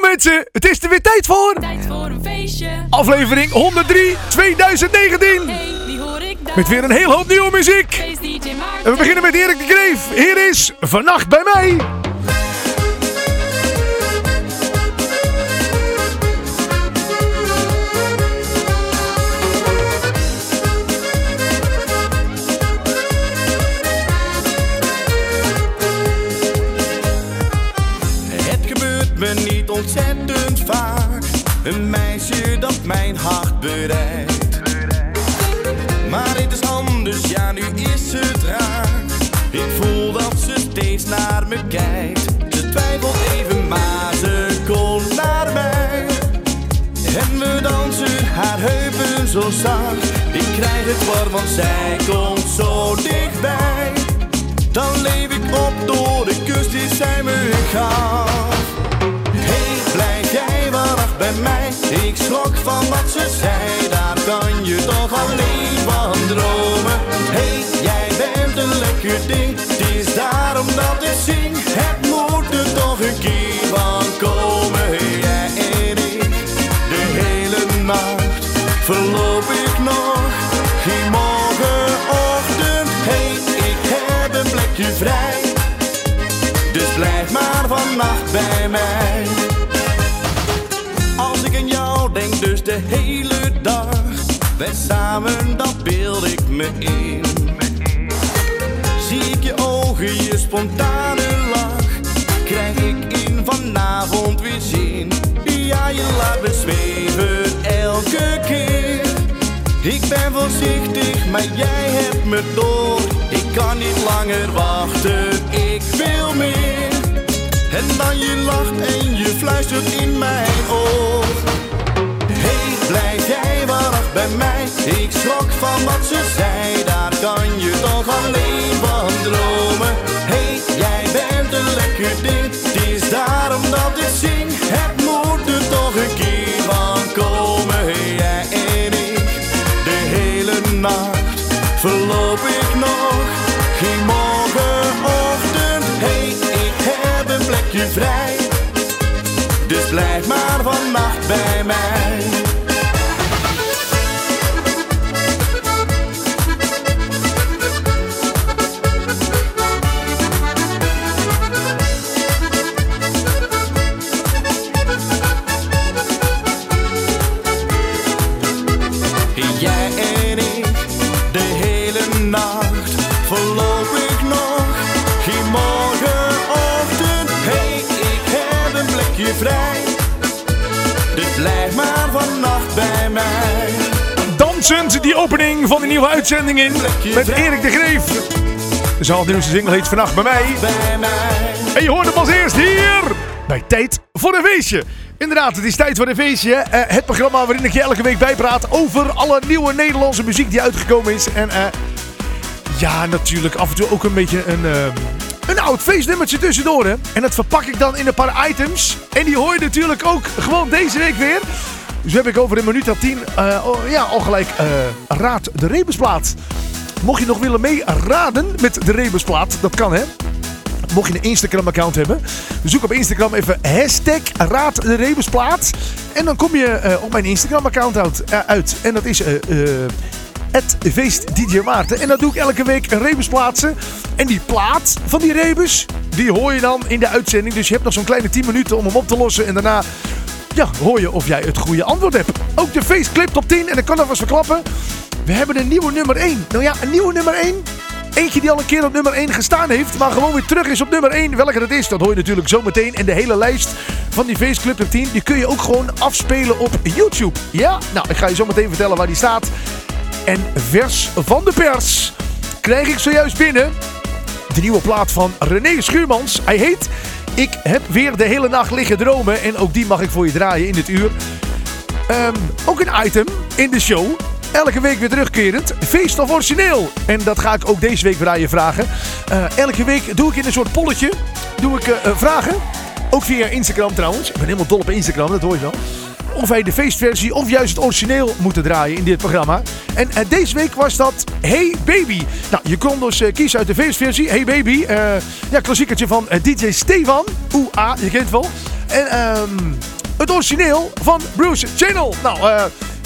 Mensen, het is er weer tijd voor. Tijd voor een feestje. Aflevering 103 2019. Hey, wie hoor ik? Met weer een heel hoop nieuwe muziek. En we beginnen met Erik de Greef. Hier is Vannacht bij mij. Een meisje dat mijn hart bereikt. Maar dit is anders, ja, nu is het raar. Ik voel dat ze steeds naar me kijkt. Ze twijfelt even, maar ze komt naar mij. En we dansen haar heupen zo zacht. Ik krijg het warm, want zij komt zo dichtbij. Dan leef ik op door de kus die zij me gaf. Ik schrok van wat ze zei, daar kan je toch alleen van dromen. Hey, jij bent een lekker ding, het is daarom dat ik zing. Het moet er toch een keer van komen. Jij en ik, de hele nacht verloop ik nog. Geen morgenochtend, hey, ik heb een plekje vrij. Dus blijf maar vannacht bij mij. Dus de hele dag. Wij samen, dat beeld ik me in. Zie ik je ogen, je spontane lach. Krijg ik in vanavond weer zin. Ja, je laat me zweven elke keer. Ik ben voorzichtig, maar jij hebt me door. Ik kan niet langer wachten, ik wil meer. En dan je lacht en je fluistert in mijn oor. Bij mij? Ik schrok van wat ze zei, daar kan je toch alleen van dromen. Hey, jij bent een lekker ding, het is daarom dat ik zing. Het moet er toch een keer van komen. Jij en ik, de hele nacht verloop ik nog. Geen morgenochtend, hey, ik heb een plekje vrij. Dus blijf maar vannacht bij mij. Die opening van de nieuwe uitzending in. Met Erik de Greef. Zijn nieuwste single heet Vannacht bij mij. Bij mij. En je hoort hem als eerst hier bij Tijd voor een Feestje. Inderdaad, het is Tijd voor een Feestje. Eh, het programma waarin ik je elke week bijpraat over alle nieuwe Nederlandse muziek die uitgekomen is. En eh, ja, natuurlijk af en toe ook een beetje een, eh, een oud feestnummertje tussendoor. Hè? En dat verpak ik dan in een paar items. En die hoor je natuurlijk ook gewoon deze week weer. Dus heb ik over een minuut of tien oh, ja, al gelijk eh, Raad de Rebusplaat. Mocht je nog willen meeraden met de Rebusplaat, dat kan hè. Mocht je een Instagram-account hebben, zoek op Instagram even hashtag Raad de Rebusplaat. En dan kom je eh, op mijn Instagram-account uit. En dat is het feest. En dat doe ik elke week een rebus plaatsen. En die plaat van die rebus, die hoor je dan in de uitzending. Dus je hebt nog zo'n kleine 10 minuten om hem op te lossen. En daarna ja, hoor je of jij het goede antwoord hebt. Ook de faceclip top 10. En ik kan alvast verklappen. We hebben een nieuwe nummer 1. Nou ja, een nieuwe nummer 1. Eentje die al een keer op nummer 1 gestaan heeft, maar gewoon weer terug is op nummer 1. Welke dat is, dat hoor je natuurlijk zo meteen. En de hele lijst van die Faceclip top 10, die kun je ook gewoon afspelen op YouTube. Ja, nou, ik ga je zo meteen vertellen waar die staat. En vers van de pers krijg ik zojuist binnen de nieuwe plaat van René Schuurmans. Hij heet Ik heb weer de hele nacht liggen dromen. En ook die mag ik voor je draaien in dit uur. Ehm, ook een item in de show. Elke week weer terugkerend. Feest of origineel. En dat ga ik ook deze week weer vragen. Eh, elke week doe ik in een soort polletje. Doe ik eh, eh, vragen. Ook via Instagram trouwens. Ik ben helemaal dol op Instagram, dat hoor je wel. Of wij de feestversie of juist het origineel moeten draaien in dit programma. En eh, deze week was dat Hey Baby. Nou, je kon dus eh, kiezen uit de feestversie. Hey Baby. eh, ja, klassiekertje van DJ Stefan. Oeh, ah, je kent het wel. En ehm, het origineel van Bruce Channel. Nou,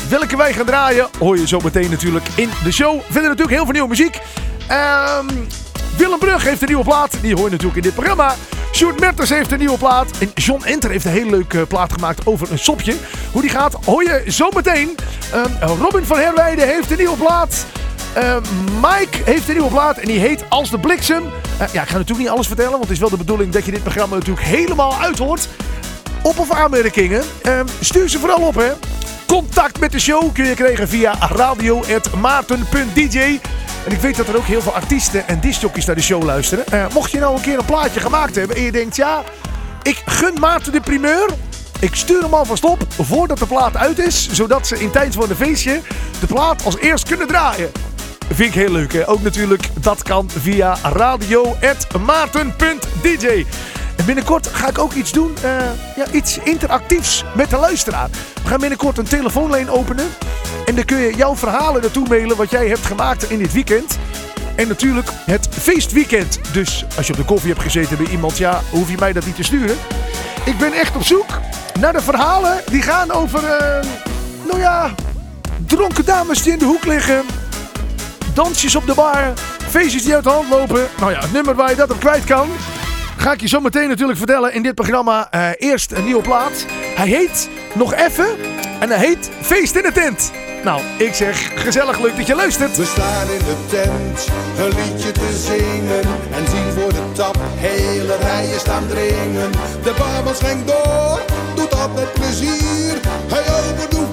welke wij gaan draaien hoor je zo meteen natuurlijk in de show. Verder natuurlijk heel veel nieuwe muziek. Ehm, Willem Brug heeft een nieuwe plaat. Die hoor je natuurlijk in dit programma. Sjoerd Mertens heeft een nieuwe plaat. En John Enter heeft een hele leuke plaat gemaakt over een sopje. Hoe die gaat hoor je zo meteen. Ehm, Robin van Herwijden heeft een nieuwe plaat. Ehm, Mike heeft een nieuwe plaat en die heet Als de Bliksem. Eh, ja, ik ga natuurlijk niet alles vertellen, want het is wel de bedoeling dat je dit programma natuurlijk helemaal uithoort. Op- of aanmerkingen, ehm, stuur ze vooral op hè. Contact met de show kun je krijgen via radio.maarten.dj. En ik weet dat er ook heel veel artiesten en discjockeys naar de show luisteren. Eh, mocht je nou een keer een plaatje gemaakt hebben en je denkt, ja, ik gun Maarten de primeur. Ik stuur hem alvast op voordat de plaat uit is. Zodat ze in tijd van de feestje de plaat als eerst kunnen draaien. Vind ik heel leuk. Hè? Ook natuurlijk, dat kan via radio.maarten.dj. En binnenkort ga ik ook iets doen, eh, ja, iets interactiefs met de luisteraar. We gaan binnenkort een telefoonlijn openen. En dan kun je jouw verhalen naartoe mailen wat jij hebt gemaakt in dit weekend. En natuurlijk het feestweekend. Dus als je op de koffie hebt gezeten bij iemand, ja, hoef je mij dat niet te sturen. Ik ben echt op zoek naar de verhalen die gaan over, eh, nou ja, dronken dames die in de hoek liggen. Dansjes op de bar, feestjes die uit de hand lopen. Nou ja, het nummer waar je dat op kwijt kan. Ga ik je zo meteen natuurlijk vertellen in dit programma. Eh, eerst een nieuwe plaat. Hij heet Nog Even. En hij heet Feest in de Tent. Nou, ik zeg gezellig leuk dat je luistert. We staan in de tent, een liedje te zingen En zien voor de tap, hele rijen staan dringen De barman schenkt door, doet met plezier Hij overdoet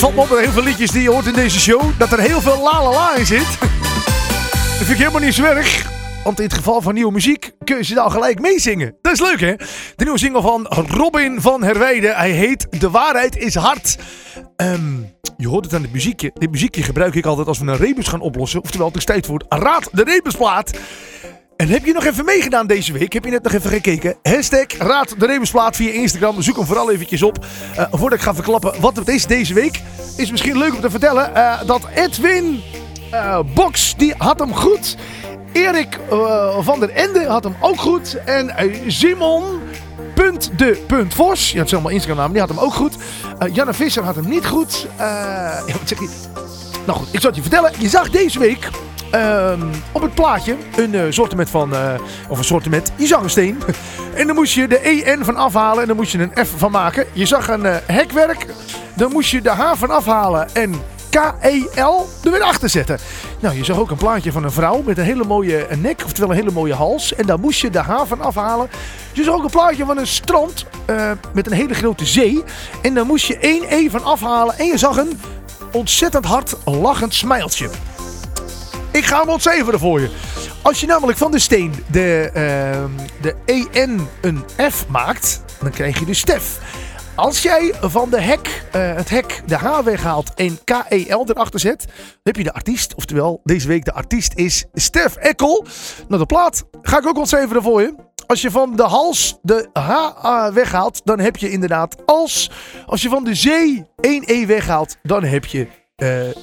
valt me op heel veel liedjes die je hoort in deze show dat er heel veel la la la in zit. Dat vind ik helemaal niet zo erg. Want in het geval van nieuwe muziek kun je ze dan gelijk meezingen. Dat is leuk hè? De nieuwe single van Robin van Herwijden. Hij heet De Waarheid is Hard. Ehm, je hoort het aan het muziekje. Dit muziekje gebruik ik altijd als we een rebus gaan oplossen. Oftewel, het is tijd voor Raad de Rebusplaat. En heb je nog even meegedaan deze week? Heb je net nog even gekeken? Hashtag Raad de Rebusplaat via Instagram. Zoek hem vooral eventjes op. Eh, voordat ik ga verklappen wat het is deze week. Is misschien leuk om te vertellen eh, dat Edwin eh, Box, die had hem goed. Erik van der Ende had hem ook goed. En Simon... Punt de punt Vos. Allemaal Instagram namen. Die had hem ook goed. Janne Visser had hem niet goed. Ja, wat zeg je? Nou goed, ik zal het je vertellen. Je zag deze week ehm, op het plaatje een uh, van, eh, of een sortiment, je zag een steen. en dan moest je de EN van afhalen en dan moest je een F van maken. Je zag een eh, hekwerk, dan moest je de H van afhalen en K-E-L er weer achter zetten. Nou, je zag ook een plaatje van een vrouw met een hele mooie nek, oftewel een hele mooie hals. En daar moest je de H van afhalen. Je zag ook een plaatje van een strand met een hele grote zee. En daar moest je één E van afhalen. En je zag een ontzettend hard lachend smijltje. Ik ga hem ontcijferen voor je. Als je namelijk van de steen de, ehm, de EN een F maakt, dan krijg je de Stef. Als jij van de hek, eh, het hek de H weghaalt en K-E-L erachter zet, dan heb je de artiest. Oftewel, deze week de artiest is Stef Ekkel. Nou, de plaat ga ik ook ontcijferen voor je. Als je van de hals de H weghaalt, dan heb je inderdaad als. Als je van de zee 1 E weghaalt, dan heb je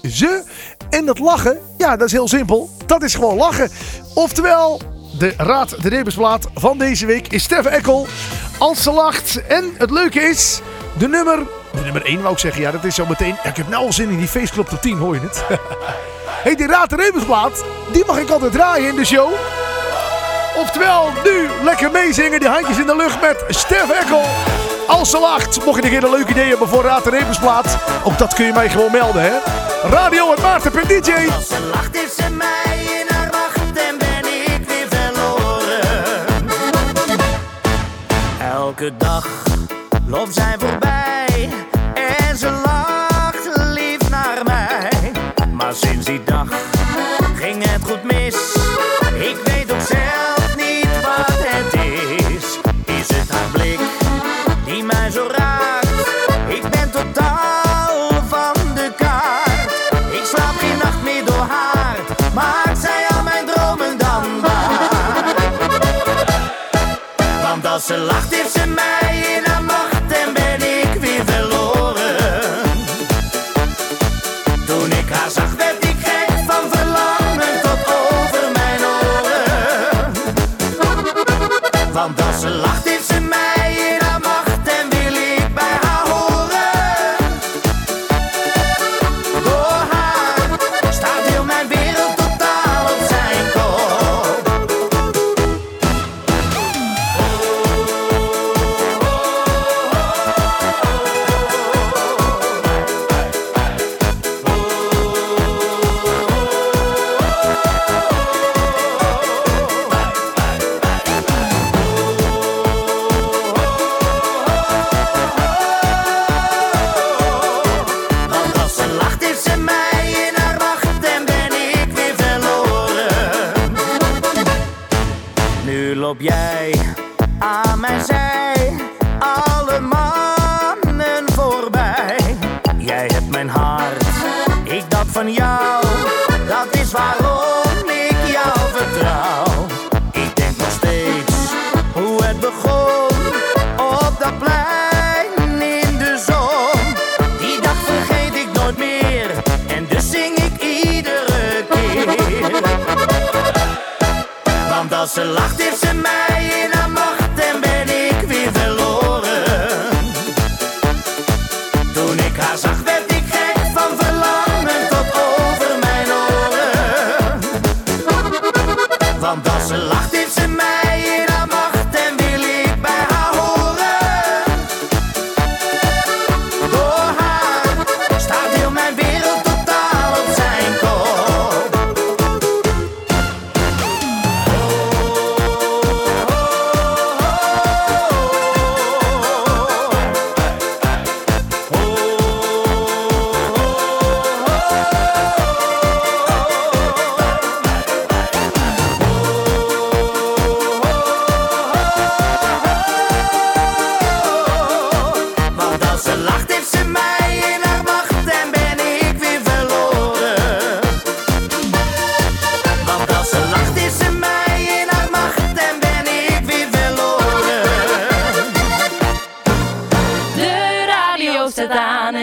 ze. En dat lachen, ja, dat is heel simpel. Dat is gewoon lachen. Oftewel, de Raad de Rebusplaat van deze week is Stef Ekkel. Als ze lacht. En het leuke is, de nummer... De nummer 1 wou ik zeggen, ja, dat is zo meteen... Ja, ik heb nou al zin in die feestclub tot 10, hoor je het? hey, die Raad de Rebusplaat, die mag ik altijd draaien in de show. Oftewel, nu lekker meezingen, die handjes in de lucht met Stef Ekkel. Als ze lacht, mocht je keer een leuk idee hebben voor Raad de Rebusplaat. Ook dat kun je mij gewoon melden, hè. Radio het Maarten.dj. Als ze lacht is ze mij in haar wacht en ben ik weer verloren. Elke dag loopt zij voorbij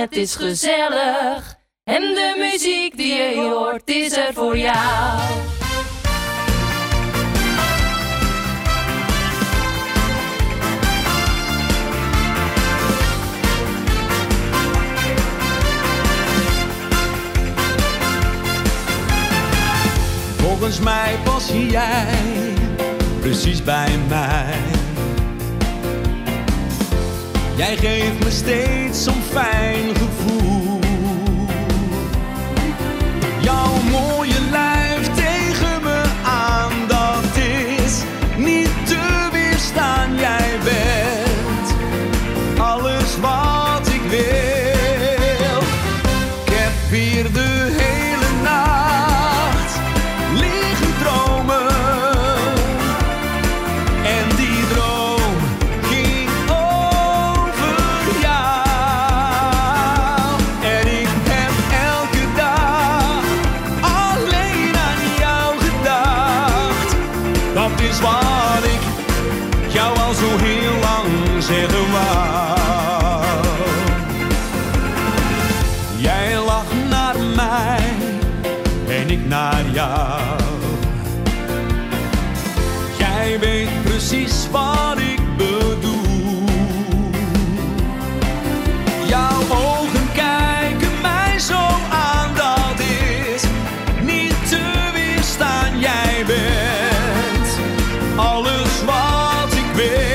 het is gezellig. En de muziek die je hoort is er voor jou. Volgens mij pas jij precies bij mij. Jij geeft me steeds zo'n fijn gevoel. Jouw mooie lijf alles wat ik wil.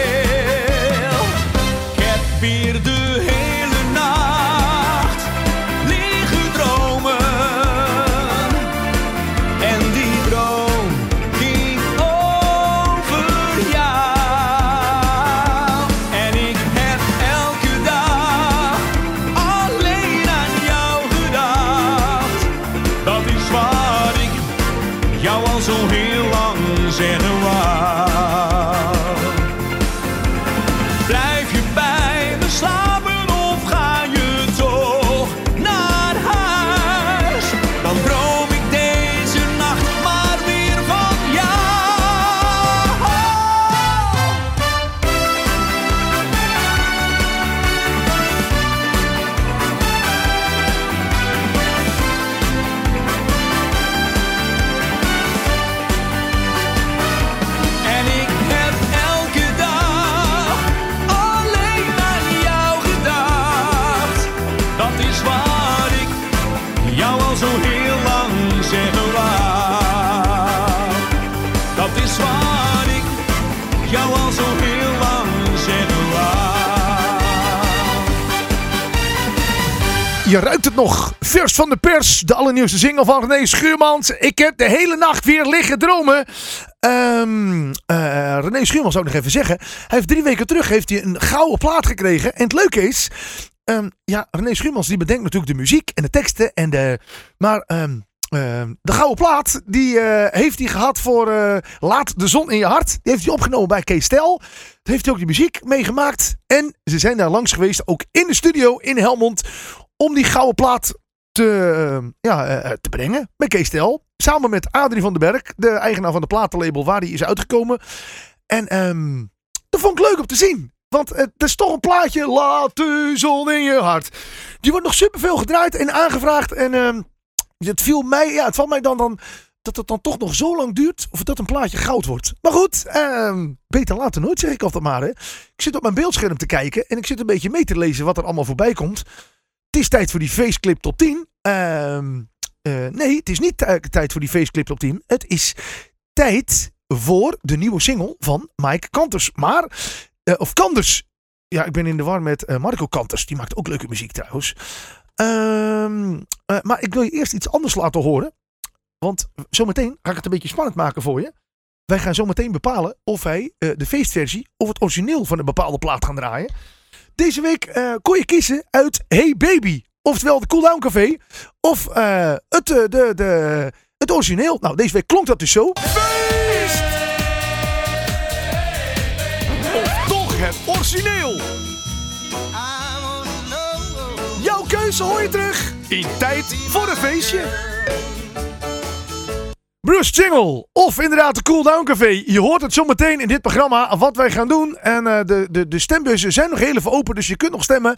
Het nog. Vers van de pers. De allernieuwste single van René Schuurmans. Ik heb de hele nacht weer liggen dromen. Eh, René Schuurmans zou ik nog even zeggen. Hij heeft drie weken terug heeft hij een gouden plaat gekregen. En het leuke is... ehm, ja, René Schuurmans die bedenkt natuurlijk de muziek en de teksten. En de, maar ehm, de gouden plaat die eh, heeft hij gehad voor eh, Laat de zon in je hart. Die heeft hij opgenomen bij Kees. Daar heeft hij ook de muziek meegemaakt. En ze zijn daar langs geweest, ook in de studio in Helmond om die gouden plaat te, eh, ja, eh, te brengen bij Kees Tel. Samen met Adrie van den Berg, de eigenaar van de platenlabel waar die is uitgekomen. En ehm, dat vond ik leuk om te zien. Want het is toch een plaatje, laat de zon in je hart. Die wordt nog superveel gedraaid en aangevraagd. En ehm, het viel mij, ja, het valt mij dan, dan dat het dan toch nog zo lang duurt of dat een plaatje goud wordt. Maar goed, ehm, beter later nooit zeg ik altijd maar. Hè. Ik zit op mijn beeldscherm te kijken en ik zit een beetje mee te lezen wat er allemaal voorbij komt. Het is tijd voor die faceclip top 10. Ehm, eh, nee, het is niet ti- tijd voor die faceclip top 10. Het is tijd voor de nieuwe single van Mike Kanters. Maar, eh, of Kanders. Ja, ik ben in de war met eh, Marco Kanters. Die maakt ook leuke muziek trouwens. Ehm, eh, maar ik wil je eerst iets anders laten horen. Want zometeen ga ik het een beetje spannend maken voor je. Wij gaan zometeen bepalen of wij de feestversie of het origineel van een bepaalde plaat gaan draaien. Deze week eh, kon je kiezen uit Hey Baby. Oftewel de Cool Down Café. Of eh, het, eh, de, de, het origineel. Nou, deze week klonk dat dus zo. Feest! Of toch het origineel. Jouw keuze hoor je terug in tijd voor een feestje. Bruce Jingle of inderdaad de Cool Down Café. Je hoort het zometeen in dit programma wat wij gaan doen. En eh, de, de, de stembussen zijn nog heel even open, dus je kunt nog stemmen.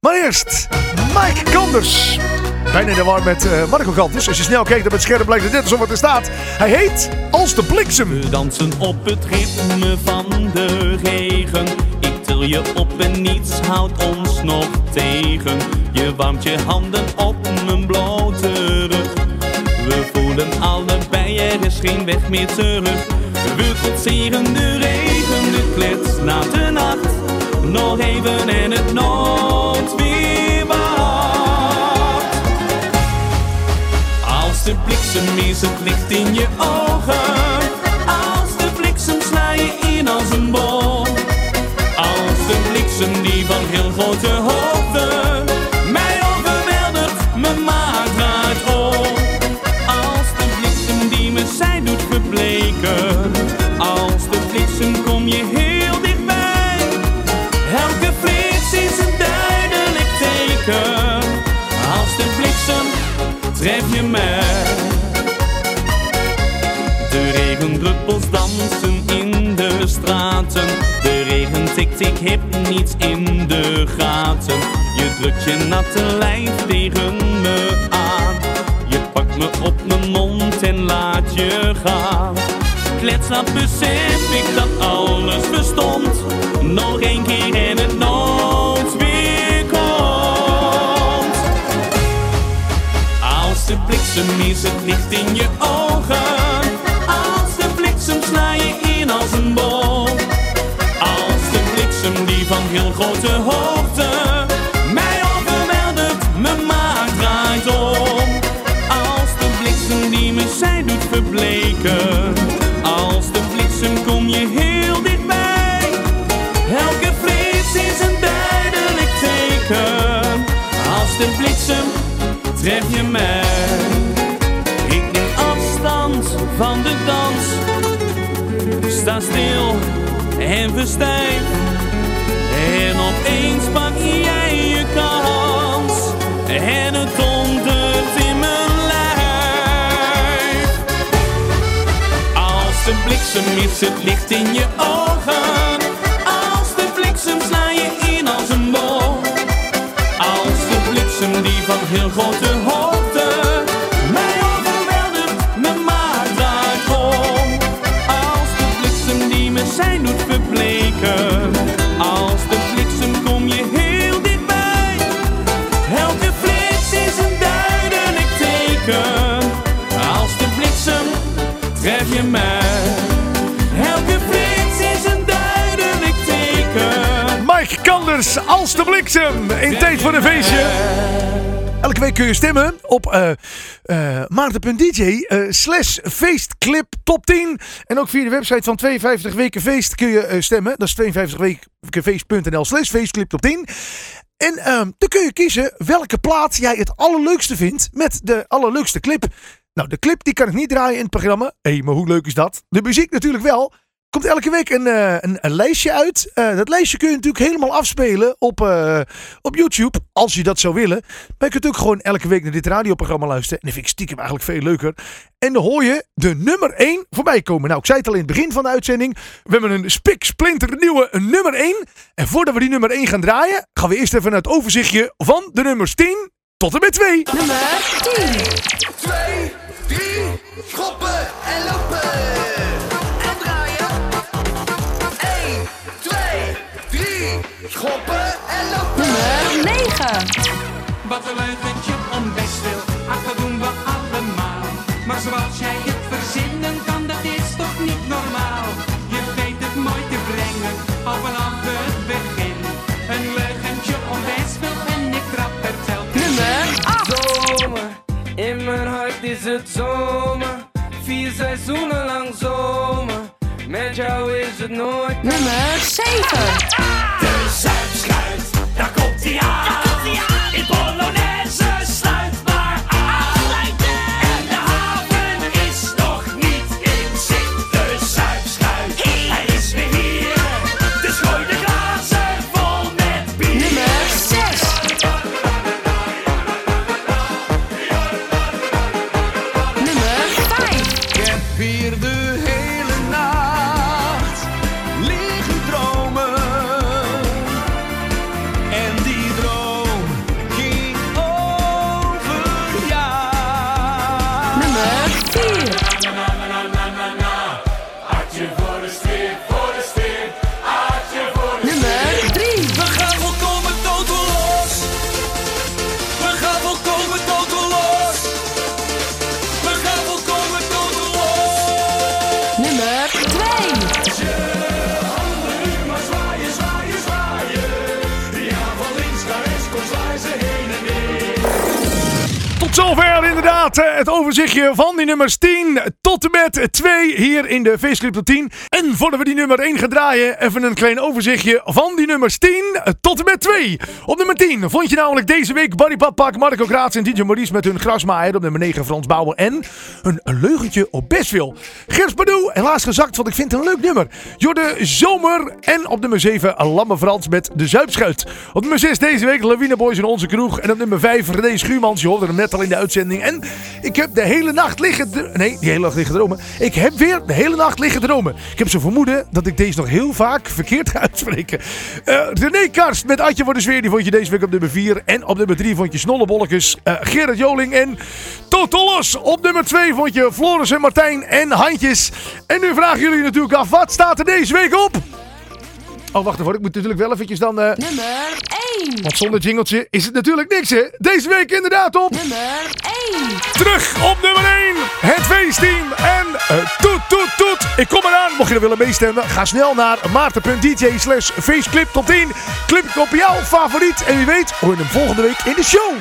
Maar eerst Mike Kanders. Bijna in de war met eh, Marco Kanters. Als je snel kijkt op het scherm blijkt dat dit is wat er staat. Hij heet Als de Bliksem. We dansen op het ritme van de regen. Ik til je op en niets houdt ons nog tegen. Je warmt je handen op mijn blote rug. We voelen allebei, er is geen weg meer terug. We trotseren de regen, de klets na de nacht. Nog even en het noodweer wacht. Als de bliksem is het licht in je ogen. Als de bliksem sla je in als een bol. Als de bliksem die van heel grote hoogte De regendruppels dansen in de straten. De regen tikt, ik heb niets in de gaten. Je drukt je natte lijf tegen me aan. Je pakt me op mijn mond en laat je gaan. Kletslaat besef ik dat alles bestond. Nog één keer en het bliksem is het licht in je ogen. Als de bliksem sla je in als een bol. Als de bliksem die van heel grote hoogte mij overweldigt, me maakt draait om. Als de bliksem die me zij doet verbleken. Als de bliksem kom je heel dichtbij. Elke flits is een duidelijk teken. Als de bliksem tref je mij. Van de dans. Sta stil en verstijf. En opeens pak jij je kans. En het dondert in mijn lijf. Als de bliksem is het licht in je ogen. Als de bliksem sla je in als een bol. Als de bliksem die van heel grote Kanders als de bliksem. In tijd voor een feestje. Elke week kun je stemmen op eh eh, maarten.dj eh, top 10. En ook via de website van 52 weken feest kun je stemmen. Dat is 52wekenfeest.nl slash feestclip top 10. En ehm, dan kun je kiezen welke plaat jij het allerleukste vindt met de allerleukste clip. Nou, de clip die kan ik niet draaien in het programma. Hé, maar hoe leuk is dat? De muziek natuurlijk wel. Komt elke week een, eh, een, lijstje uit. Eh, dat lijstje kun je natuurlijk helemaal afspelen op, eh, op YouTube. Als je dat zou willen. Maar je kunt ook gewoon elke week naar dit radioprogramma luisteren. En dat vind ik stiekem eigenlijk veel leuker. En dan hoor je de nummer 1 voorbij komen. Nou, ik zei het al in het begin van de uitzending. We hebben een spik splinter nieuwe nummer 1. En voordat we die nummer 1 gaan draaien, gaan we eerst even naar het overzichtje van de nummers 10 tot en met 2. Nummer 10. Overzichtje van die nummers 10 tot met 2 hier in de Faceclip tot 10. En voordat we die nummer 1 gaan draaien, even een klein overzichtje van die nummers 10 tot en met 2. Op nummer 10 vond je namelijk deze week Barry Papak, Marco Graats en DJ Maurice met hun grasmaaier. Op nummer 9 Frans Bouwen en een, leugentje op Bestville. Gers Pardoe, helaas gezakt, want ik vind het een leuk nummer. Jorde Zomer en op nummer 7 Lamme Frans met de Zuipschuit. Op nummer 6 deze week Lawine Boys in onze kroeg. En op nummer 5 René Schuurmans, je hoorde hem net al in de uitzending. En ik heb de hele nacht liggen... Nee, die hele nacht liggen dromen. Ik heb weer de hele nacht liggen dromen. Ik heb zo vermoeden dat ik deze nog heel vaak verkeerd ga uitspreken. Eh René Karst met Adje voor de Sfeer, die vond je deze week op nummer 4. En op nummer 3 vond je Snollebollekes, eh Gerrit Joling en Totolos. Op nummer 2 vond je Floris en Martijn en Handjes. En nu vragen jullie natuurlijk af, wat staat er deze week op? Oh, wacht even, ik moet natuurlijk wel eventjes dan... eh, Nummer 1. want zonder jingeltje is het natuurlijk niks, hè? Deze week inderdaad op... Nummer 1. Terug op nummer 1, het feestteam. En eh, toet, toet, toet. Ik kom eraan. Mocht je er willen meestemmen, ga snel naar maarten.dj slash faceclip tot 10. Klik op jouw favoriet. En wie weet, hoor je hem volgende week in de show.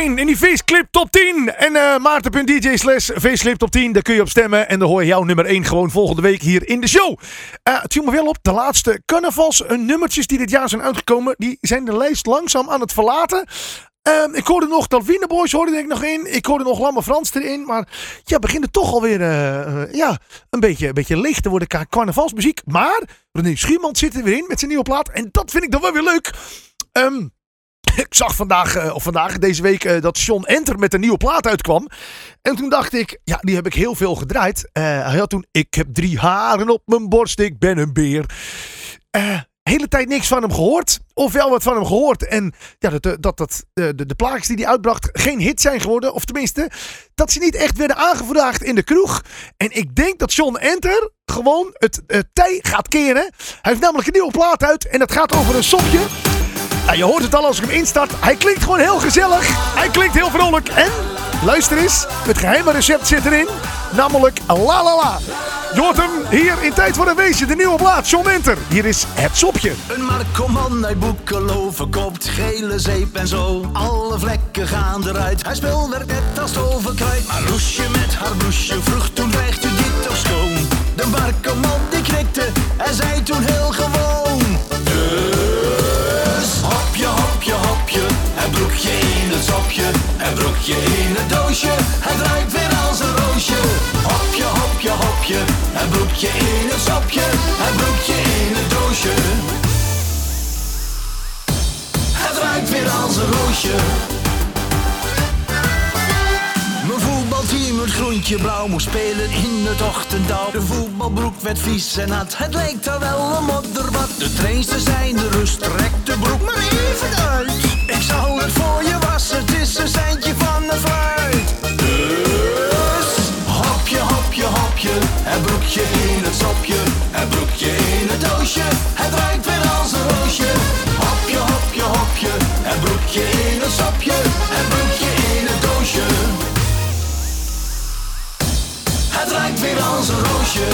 1 in die Faceclip top 10. En eh Maarten.dj slash top 10. Daar kun je op stemmen. En dan hoor je jouw nummer 1 gewoon volgende week hier in de show. Eh het me wel op. De laatste carnavals eh, nummertjes die dit jaar zijn uitgekomen. Die zijn de lijst langzaam aan het verlaten. Ehm, ik hoorde nog dat Wiener Boys hoorde ik nog in. Ik hoorde nog Lamme Frans erin. Maar ja, begint toch alweer eh, ja, een, beetje, een beetje leeg te worden qua carnavalsmuziek. Maar René Schuurman zit er weer in met zijn nieuwe plaat. En dat vind ik dan wel weer leuk. Ehm, ik zag vandaag, eh, of vandaag, deze week, eh, dat Sean Enter met een nieuwe plaat uitkwam. En toen dacht ik, ja, die heb ik heel veel gedraaid. Eh, hij had toen, ik heb drie haren op mijn borst, ik ben een beer. Eh, hele tijd niks van hem gehoord. Of wel wat van hem gehoord. En ja, dat, dat, dat de, de, de plaatjes die hij uitbracht geen hit zijn geworden. Of tenminste, dat ze niet echt werden aangevraagd in de kroeg. En ik denk dat Sean Enter gewoon het eh, tij gaat keren. Hij heeft namelijk een nieuwe plaat uit. En dat gaat over een sopje. Nou, je hoort het al als ik hem instart. Hij klinkt gewoon heel gezellig. Hij klinkt heel vrolijk. En, luister eens, het geheime recept zit erin. Namelijk la la la. Je hoort hem hier in Tijd voor een Weesje, de nieuwe plaat, John Enter. Hier is het sopje. Een Marcoman uit Boekelo verkoopt gele zeep en zo. Alle vlekken gaan eruit. Hij speelwerkt net als toverkruid. Maar Loesje met haar bloesje vroeg toen krijgt u dit toch schoon. De Marcoman die knikte en zei toen heel gewoon. Broekje in het sopje. En broekje in het doosje. Het ruikt weer als een roosje. Hopje, hopje, hopje. En broekje in het sopje. En broekje in het doosje. Het ruikt weer als een roosje. Groentje blauw, moest spelen in het ochtenddauw. De voetbalbroek werd vies en nat, het leek daar wel een modderbad. De trainsters zijn de rust, trek de broek maar even uit. Ik zal het voor je wassen, het is een seintje van de fruit. Dus, hopje, hopje, hopje, en broekje in het sopje. En broekje in het doosje, het ruikt weer als een roosje. Hopje, hopje, hopje, en broekje in het sopje. Als een roosje.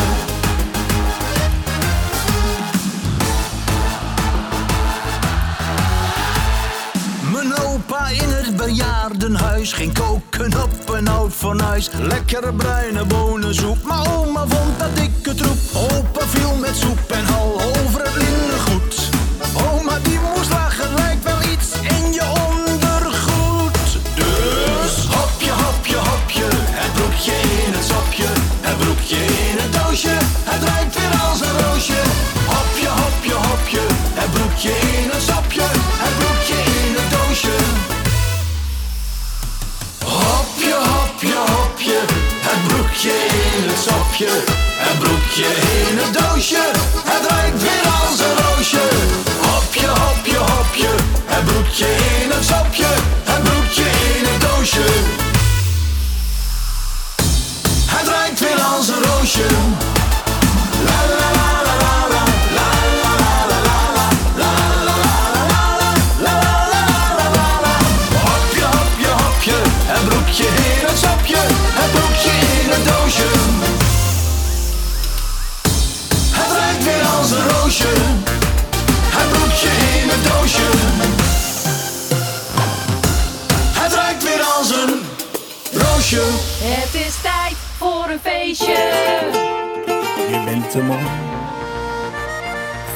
Mijn opa in het bejaardenhuis ging koken op een oud fornuis. Lekkere bruine bonensoep, maar oma vond dat dikke troep. Opa viel met soep en hal over het linnengoed. Broekje in het sopje. Het broekje in het doosje. Hopje, hopje, hopje, het broekje in het sopje. Het broekje in het doosje, het ruikt weer als een roosje. Hopje, hopje, hopje, het broekje in het sopje. Het broekje in het doosje. Het ruikt weer als een roosje.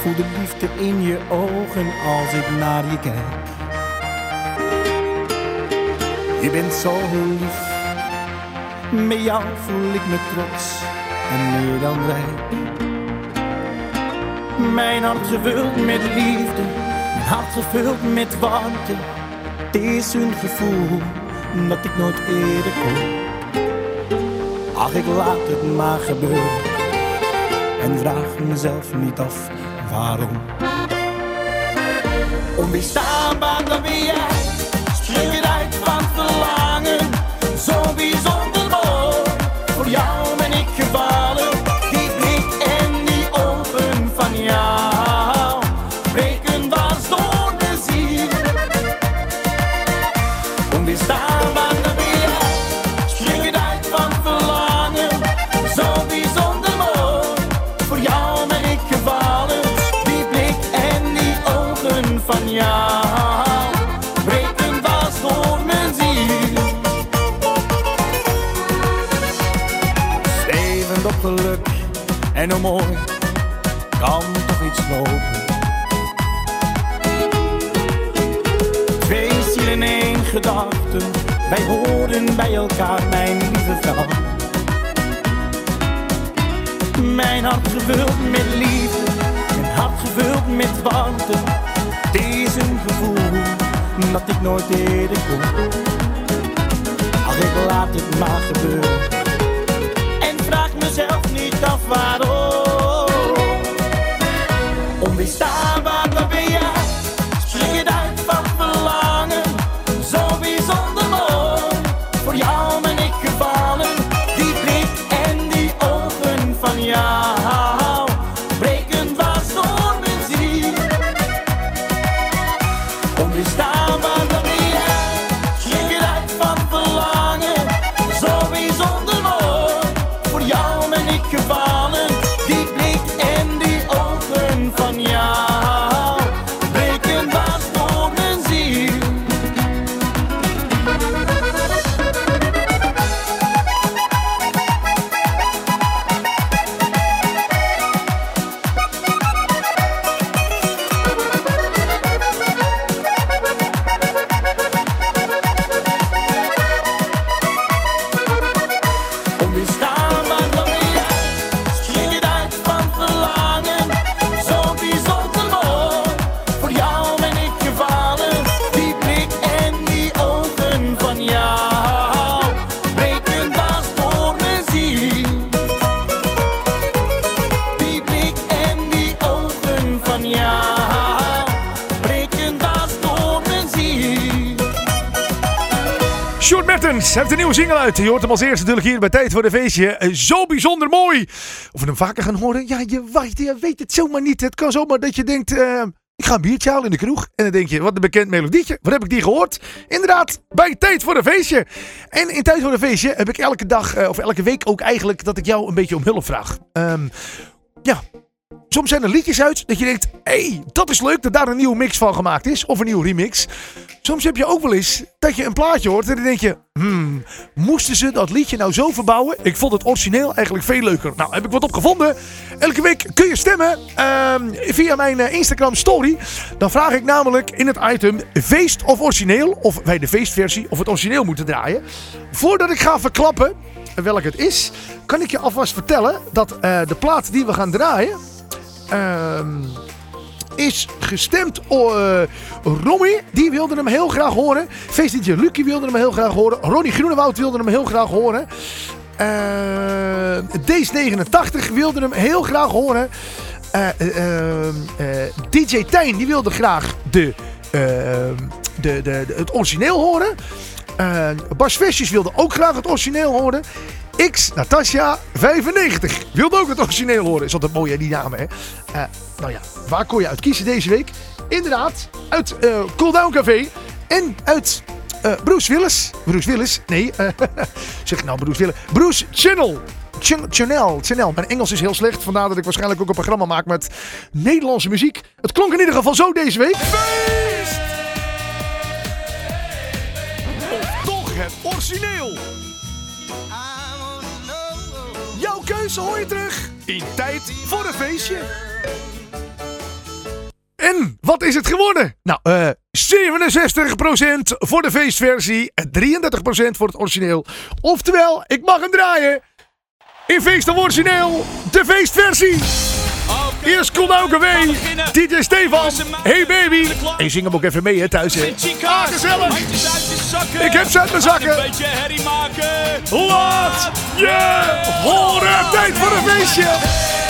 Voel de liefde in je ogen als ik naar je kijk. Je bent zo lief. Met jou voel ik me trots en meer dan rijk. Mijn hart gevuld met liefde, mijn hart gevuld met warmte. Het is een gevoel dat ik nooit eerder kon. Ach, ik laat het maar gebeuren en vraag mezelf niet af waarom. Onweerstaanbaar dan ben jij, spring lopen. Twee zielen in één gedachte, wij horen bij elkaar, mijn lieve vrouw. Mijn hart gevuld met liefde, mijn hart gevuld met warmte. Het is een gevoel dat ik nooit eerder kon. Ach, ik laat het maar gebeuren. En vraag mezelf niet af waarom. Onweerstaanbaar, Mertens heeft een nieuwe single uit. Je hoort hem als eerste natuurlijk hier bij Tijd voor de Feestje. Eh, Zo bijzonder mooi. Of we hem vaker gaan horen? Ja, je, weet, je weet het zomaar niet. Het kan zomaar dat je denkt... eh, ik ga een biertje halen in de kroeg. En dan denk je, wat een bekend melodietje. Waar heb ik die gehoord? Inderdaad, bij Tijd voor de Feestje. En in Tijd voor de Feestje heb ik elke dag, eh, of elke week ook eigenlijk, dat ik jou een beetje om hulp vraag. Ehm, ja, Soms zijn er liedjes uit dat je denkt: hé, hey, dat is leuk dat daar een nieuwe mix van gemaakt is. Of een nieuwe remix. Soms heb je ook wel eens dat je een plaatje hoort en dan denk je: hmm, moesten ze dat liedje nou zo verbouwen? Ik vond het origineel eigenlijk veel leuker. Nou, heb ik wat opgevonden. Elke week kun je stemmen ehm, via mijn eh, Instagram story. Dan vraag ik namelijk in het item feest of origineel. Of wij de feestversie of het origineel moeten draaien. Voordat ik ga verklappen welk het is, kan ik je alvast vertellen dat eh, de plaat die we gaan draaien. Ehm, is gestemd. Uh, Romy, die wilde hem heel graag horen. Feestdj Lucky wilde hem heel graag horen. Ronnie Groenewoud wilde hem heel graag horen. Eh Days89 wilde hem heel graag horen. Eh, eh, eh, DJ Tijn, die wilde graag de, de, de, het origineel horen. Bas Vestjes wilde ook graag het origineel horen. X, Natasja, 95. Wilde ook het origineel horen. Is altijd mooi, hè, die namen, hè? Eh, nou ja, waar kon je uit kiezen deze week? Inderdaad, uit eh Cooldown Café en uit eh, Bruce Willis. Bruce Willis, nee, eh, zeg ik nou Bruce Willis? Bruce Channel. Ch- Channel, Channel. Mijn Engels is heel slecht, vandaar dat ik waarschijnlijk ook een programma maak met Nederlandse muziek. Het klonk in ieder geval zo deze week. Feest! Of toch het origineel? Keuze hoor je terug in tijd voor een feestje. En wat is het geworden? Nou, eh 67% voor de feestversie en 33% voor het origineel. Oftewel, ik mag hem draaien. In feest of origineel, de feestversie. Eerst Cool Down Café, DJ Stefan, Hey Baby. En je zing hem ook even mee hè, thuis. Hè. Ah, gezellig. Ik heb ze uit mijn zakken. Laat je horen. Tijd voor een feestje.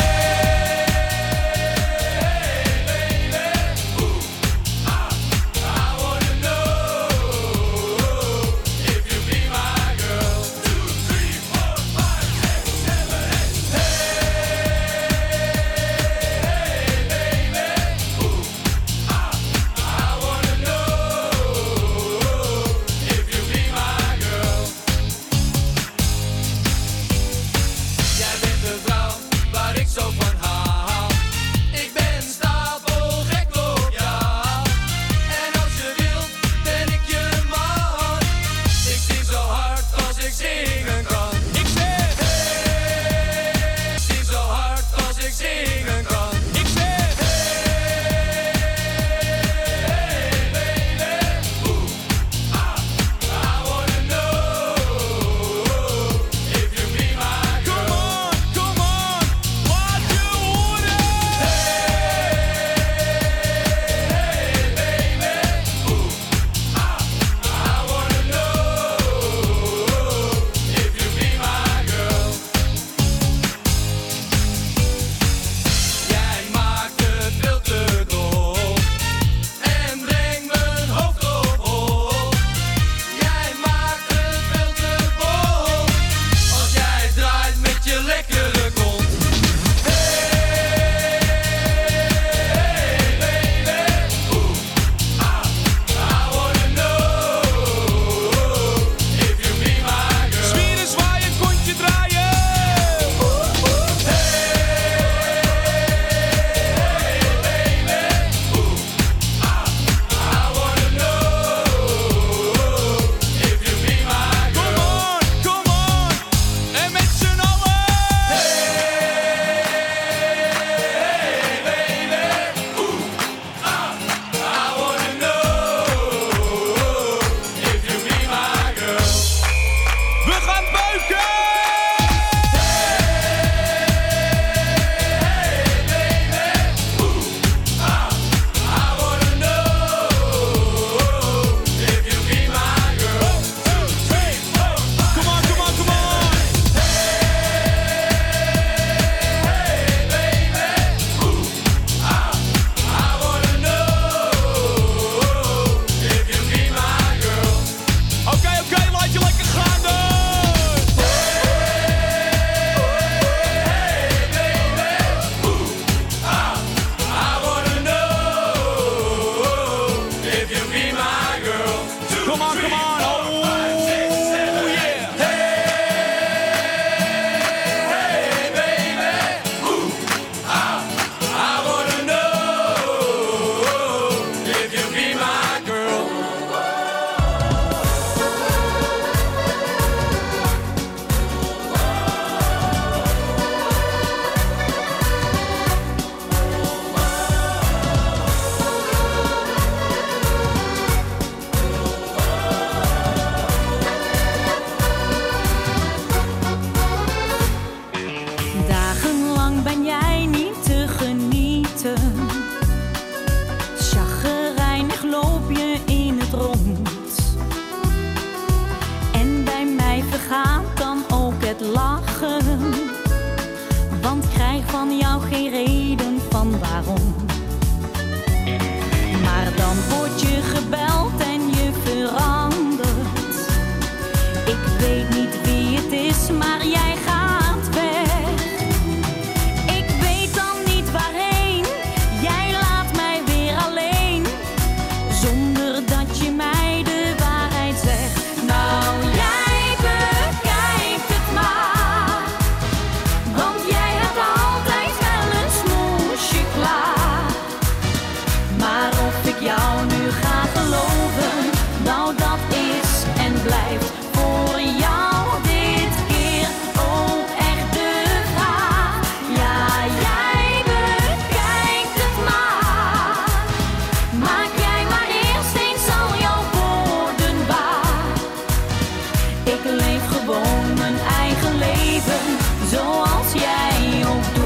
Jij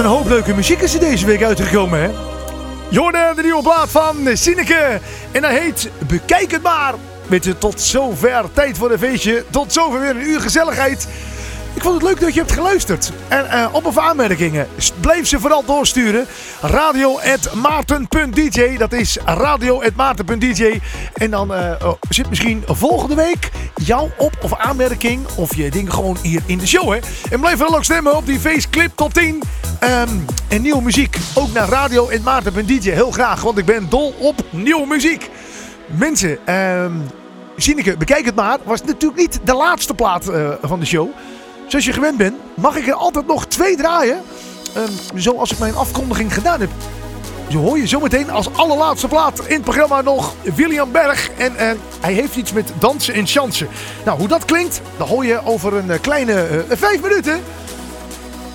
een hoop leuke muziek is er deze week uitgekomen, hè? Je hoorde de nieuwe plaat van Sineke. En dat heet Bekijk het maar. Je, tot zover tijd voor een feestje. Tot zover weer een uur gezelligheid. Ik vond het leuk dat je hebt geluisterd. En eh, op of aanmerkingen, blijf ze vooral doorsturen. Radio.maarten.dj, dat is radio.maarten.dj. En dan eh, oh, zit misschien volgende week jouw op- of aanmerking of je ding gewoon hier in de show. Hè? En blijf vooral ook stemmen op die faceclip tot 10. Ehm, en nieuwe muziek, ook naar radio.maarten.dj. Heel graag, want ik ben dol op nieuwe muziek. Mensen, Sineke, bekijk het maar. Was natuurlijk niet de laatste plaat eh, van de show. Zoals je gewend bent, mag ik er altijd nog twee draaien. Ehm, zoals ik mijn afkondiging gedaan heb. Zo hoor je zometeen als allerlaatste plaat in het programma nog William Berg. En eh, hij heeft iets met dansen en chansen. Nou, hoe dat klinkt, dat hoor je over een eh, kleine eh, vijf minuten.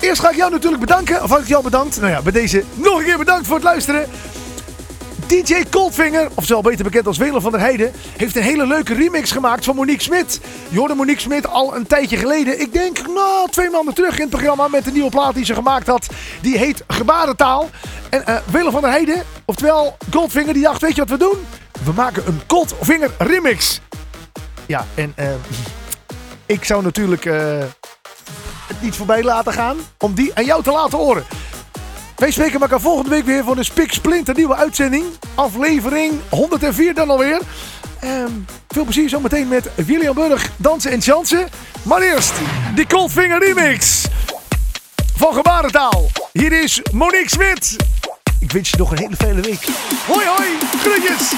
Eerst ga ik jou natuurlijk bedanken. Of had ik jou bedankt? Nou ja, bij deze nog een keer bedankt voor het luisteren. DJ Coldfinger, oftewel beter bekend als Welen van der Heijden, heeft een hele leuke remix gemaakt van Monique Smit. Je hoorde Monique Smit al een tijdje geleden, ik denk nou twee maanden terug in het programma met de nieuwe plaat die ze gemaakt had. Die heet Gebarentaal. En eh Welen van der Heijden, oftewel Goldfinger, die dacht, weet je wat we doen? We maken een Coldfinger remix. Ja, en eh, ik zou natuurlijk eh, het niet voorbij laten gaan om die aan jou te laten horen. Wij spreken elkaar volgende week weer voor een spik splinter nieuwe uitzending. Aflevering 104 dan alweer. Ehm, veel plezier zometeen met William Burg, Dansen en Chansen. Maar eerst die Coldfinger remix van Gebarentaal. Hier is Monique Smit. Ik wens je nog een hele fijne week. Hoi hoi, groetjes.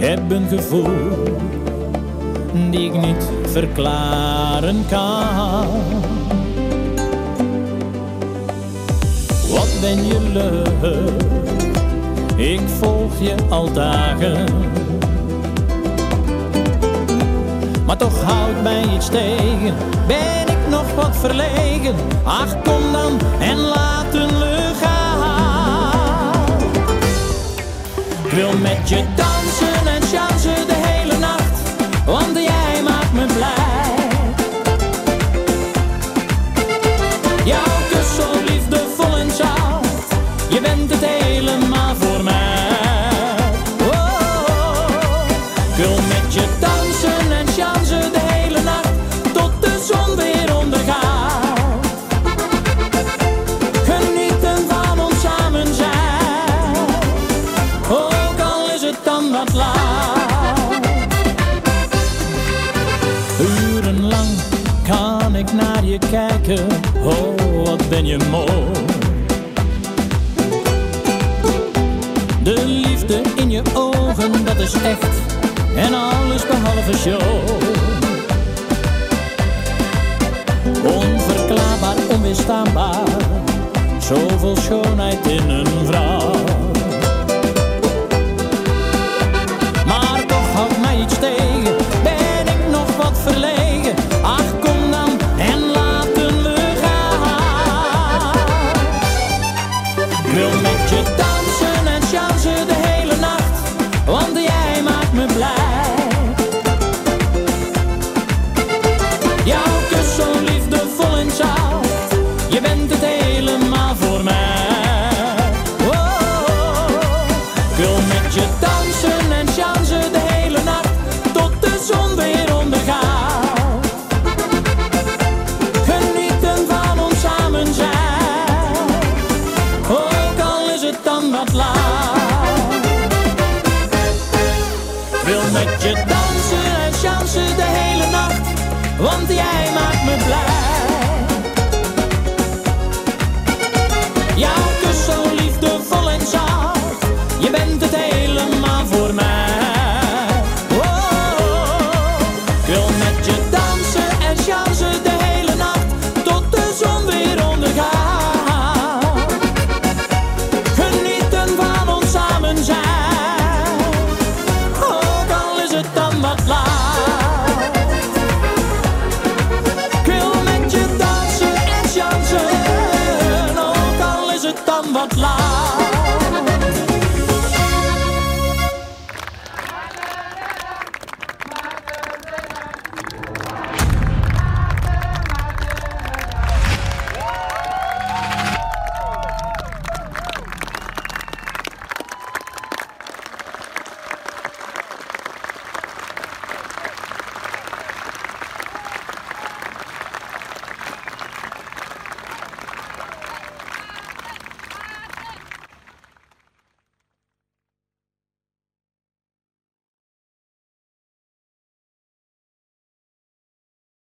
heb een gevoel die ik niet verklaren kan. Wat ben je leuk, ik volg je al dagen. Maar toch houdt mij iets tegen, ben ik nog wat verlegen? Ach, kom dan en laten we gaan. Ik wil met je dansen on the oh wat ben je mooi. De liefde in je ogen, dat is echt, en alles behalve show. Onverklaarbaar, onweerstaanbaar, zoveel schoonheid in een vrouw.